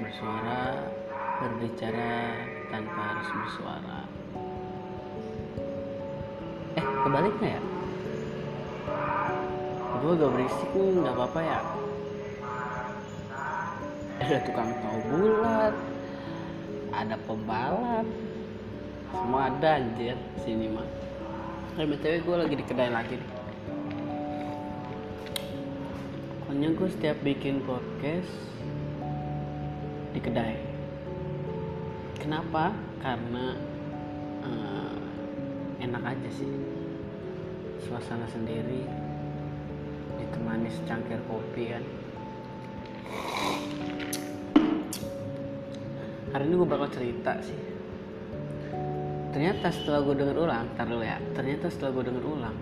bersuara berbicara tanpa harus bersuara. Eh kebaliknya ya? Gue gak berisik nih nggak apa-apa ya? Ada tukang tahu bulat ada pembalap. Semua ada anjir sini mah. Eh btw gue lagi di kedai lagi nih. Pokoknya gue setiap bikin podcast di kedai. Kenapa? Karena eh, enak aja sih. Suasana sendiri ditemani secangkir kopi kan. Hari ini gue bakal cerita sih. Ternyata setelah gue denger ulang ntar dulu ya. Ternyata setelah gue denger ulang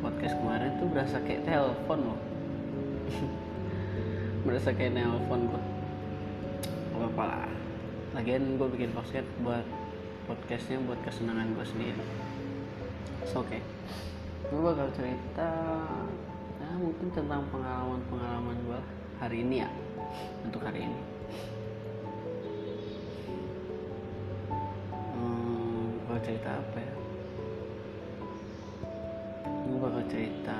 podcast kemarin tuh berasa kayak telepon loh. Berasa kayak nelpon gue gak apa lah. Lagian gue bikin podcast buat podcastnya buat kesenangan gue sendiri. So, oke okay. gue bakal cerita ya mungkin tentang pengalaman-pengalaman gue hari ini ya untuk hari ini. Hmm, gue cerita apa ya? Gue bakal cerita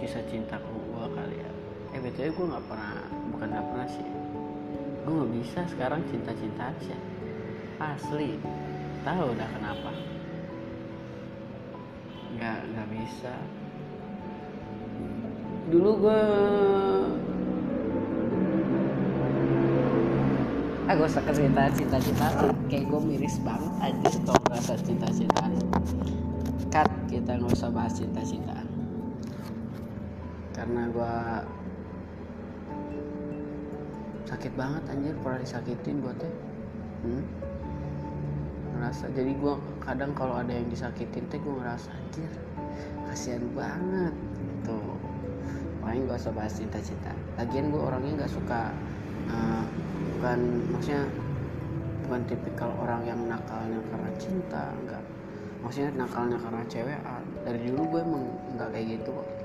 kisah cintaku gue kali ya. Eh btw gue nggak pernah bukan nggak pernah sih. Gue nggak bisa sekarang cinta-cinta aja. Asli. Tahu udah kenapa? Nggak nggak bisa. Dulu gue ah gue usah cerita cinta cinta kayak gue miris banget aja kalau merasa cinta cintaan cut kita nggak usah bahas cinta cintaan karena gue sakit banget anjir pernah disakitin gue teh. Hmm? ngerasa jadi gue kadang kalau ada yang disakitin teh gue ngerasa anjir kasihan banget gitu. Paling gak usah bahas cinta-cinta. Lagian gue orangnya nggak suka uh, bukan maksudnya bukan tipikal orang yang nakalnya karena cinta enggak. Maksudnya nakalnya karena cewek dari dulu gue emang nggak kayak gitu kok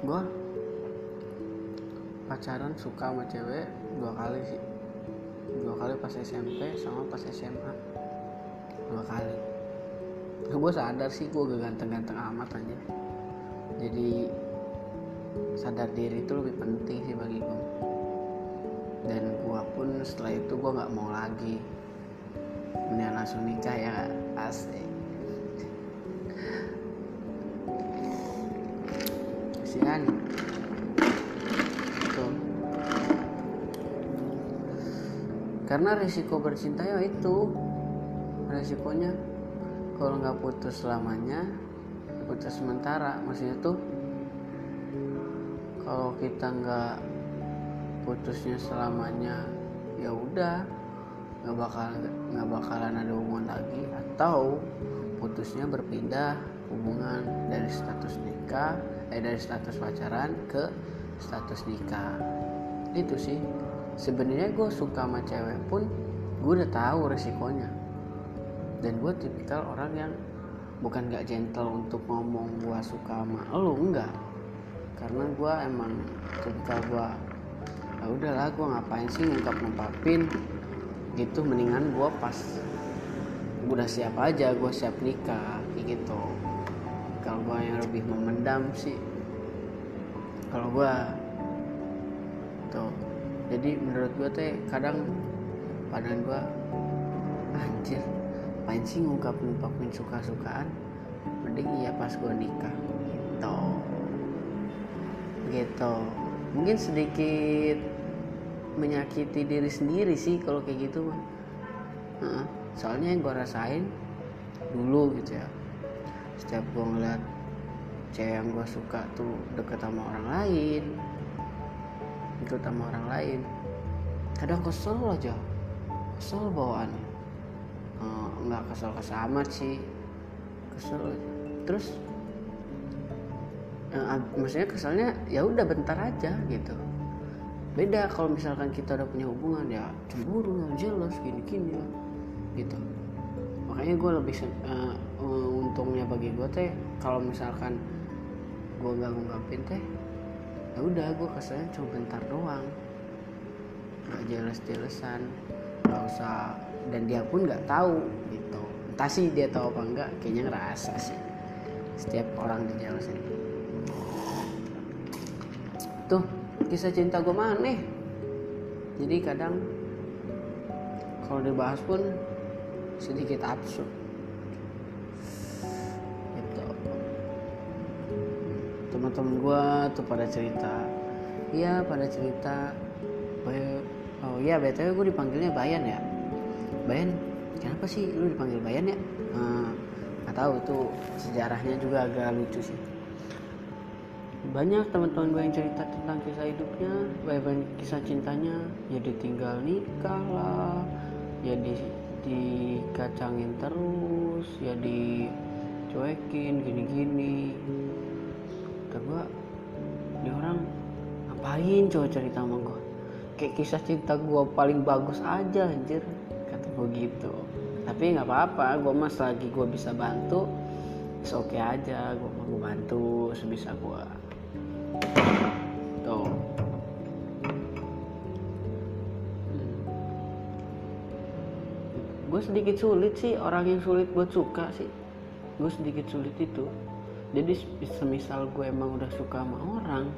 gue pacaran suka sama cewek dua kali sih. Dua kali pas SMP sama pas SMA dua kali. Gue sadar sih gue ganteng-ganteng amat aja jadi sadar diri itu lebih penting sih bagi gue dan gue pun setelah itu gue nggak mau lagi. Mendingan langsung nikah ya asik kasihan Tuh. karena risiko bercinta ya itu. Risikonya kalau nggak putus selamanya putus sementara. Maksudnya tuh kalau kita nggak putusnya selamanya ya udah nggak bakal nggak bakalan ada hubungan lagi. Atau putusnya berpindah hubungan dari status nikah eh dari status pacaran ke status nikah. Itu sih. Sebenarnya gue suka sama cewek pun gue udah tahu resikonya. Dan gue tipikal orang yang bukan gak gentle untuk ngomong gue suka sama lo enggak. Karena gue emang tipikal gue ya udahlah gue ngapain sih ngungkap ngungkapin? Gitu mendingan gue pas gue udah siap aja gue siap nikah gitu kalau gue yang lebih memendam sih kalau gue tuh. Jadi menurut gue teh kadang pandangan gue anjir apain sih ngungkapin suka-sukaan? Mending iya pas gue nikah gitu. Gitu. Mungkin sedikit menyakiti diri sendiri sih kalau kayak gitu soalnya yang gue rasain dulu gitu ya setiap gue ngeliat cewek yang gue suka tuh deket sama orang lain ikut sama orang lain kadang kesel aja kesel bawaannya nggak kesel kesel amat sih. Kesel. Terus eh, maksudnya keselnya ya udah bentar aja gitu. Beda kalau misalkan kita udah punya hubungan ya cemburu jealous gini gini lah gitu. Makanya gue lebih uh, untungnya bagi gue teh kalau misalkan gue nggak ngungkapin teh ya udah gue keselnya cuma bentar doang. Nggak jelas-jelasan nggak usah dan dia pun nggak tahu gitu. Entah sih dia tahu apa enggak kayaknya ngerasa sih. Setiap orang di jalan sini tuh kisah cinta gue mana jadi kadang kalau dibahas pun sedikit absurd teman-teman gue tuh pada cerita. Iya pada cerita. Oh iya btw gue dipanggilnya Bayan ya. Bayan kenapa sih lu dipanggil Bayan ya? Uh, nggak tahu itu sejarahnya juga agak lucu sih. Banyak teman-teman gue yang cerita tentang kisah hidupnya banyak kisah cintanya. Ya ditinggal nikah lah ya di dikacangin terus ya dicuekin gini-gini kata gue ini orang ngapain coba cerita sama gue kayak kisah cinta gue paling bagus aja anjir kata gue gitu. Tapi nggak apa-apa gue mas lagi gue bisa bantu oke okay aja gue mau bantu sebisa gue tuh. Gue sedikit sulit sih orang yang sulit buat suka sih. Gue sedikit sulit itu jadi semisal gue emang udah suka sama orang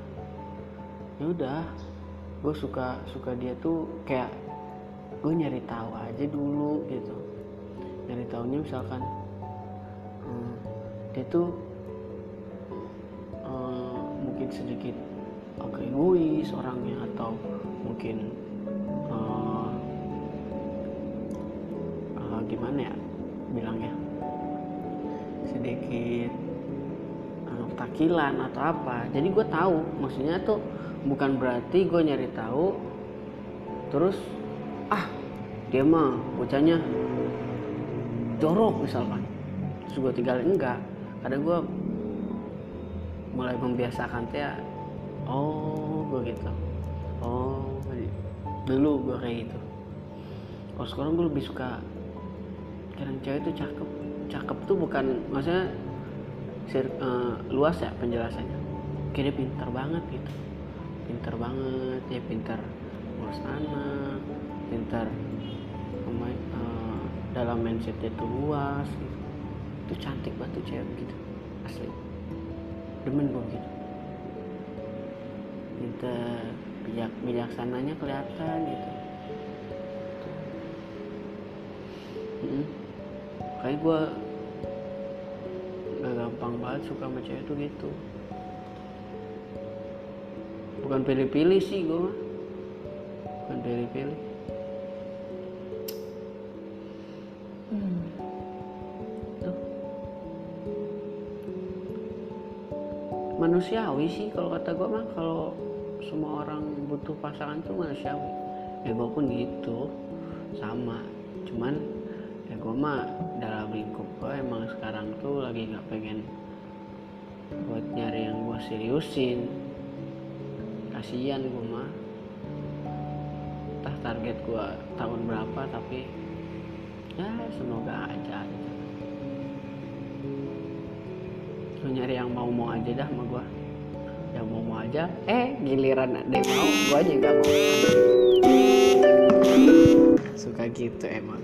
ya udah gue suka suka dia tuh kayak gue nyari tahu aja dulu gitu. Nyari tahunya misalkan hmm, dia tuh hmm, mungkin sedikit agak egois orangnya atau mungkin gimana ya bilangnya? Sedikit uh, takilan atau apa. Jadi gue tahu maksudnya tuh bukan berarti gue nyari tahu terus ah dia mah bocahnya jorok misalkan. Terus gue tinggalin enggak. Kadang gue mulai membiasakan teh oh gue gitu. Oh dulu gue kayak gitu. Kalau sekarang gue lebih suka kadang cewek itu cakep. Cakep tuh bukan maksudnya uh, luas ya penjelasannya. Dia pintar banget gitu. Pintar banget ya pintar ngurus anak pintar uh, dalam mindsetnya itu luas gitu. itu cantik tuh cewek gitu asli. Demen gue gitu. Pintar bijak bijaksananya kelihatan gitu. Hmm kayak gue gampang banget suka sama cewek tuh gitu. Bukan pilih-pilih sih gue mah. Bukan pilih-pilih. Hmm. tuh. Manusiawi sih kalau kata gue mah kalau semua orang butuh pasangan tuh manusiawi. Ya gue pun gitu. Sama. Cuman ya gue mah dalam lingkup gue emang sekarang tuh lagi nggak pengen buat nyari yang gue seriusin. Kasihan gue mah. Entah target gue tahun berapa tapi ya semoga aja gitu. lu nyari yang mau mau aja dah sama gue yang mau mau aja. Eh giliran ada yang mau gue aja gak mau. Suka gitu emang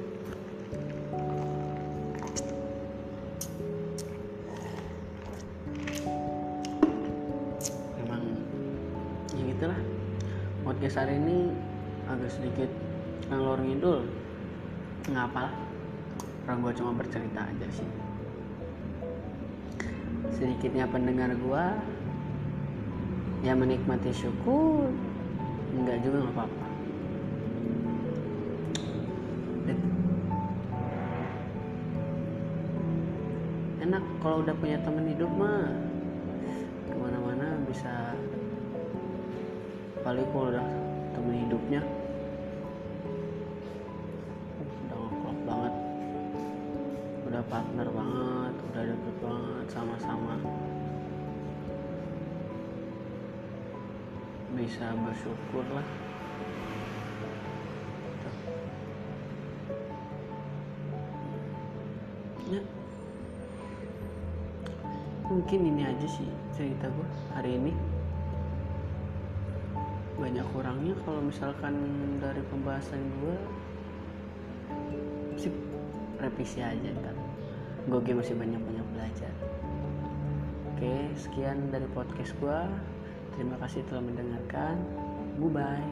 hari ini agak sedikit ngalor ngidul. Ngapa orang gue cuma bercerita aja sih. Sedikitnya pendengar gue ya menikmati syukur enggak juga nggak apa-apa. Enak kalau udah punya temen hidup mah. Ke mana-mana bisa. Kali kalau udah temen hidupnya. Udah ngeklop banget. Udah partner banget udah deket banget sama-sama. Bisa bersyukur lah. Ya. Mungkin ini aja sih cerita gue hari ini banyak kurangnya. Kalau misalkan dari pembahasan gue sih revisi aja ntar. Gue masih banyak banyak belajar. Oke sekian dari podcast gue terima kasih telah mendengarkan. Bye bye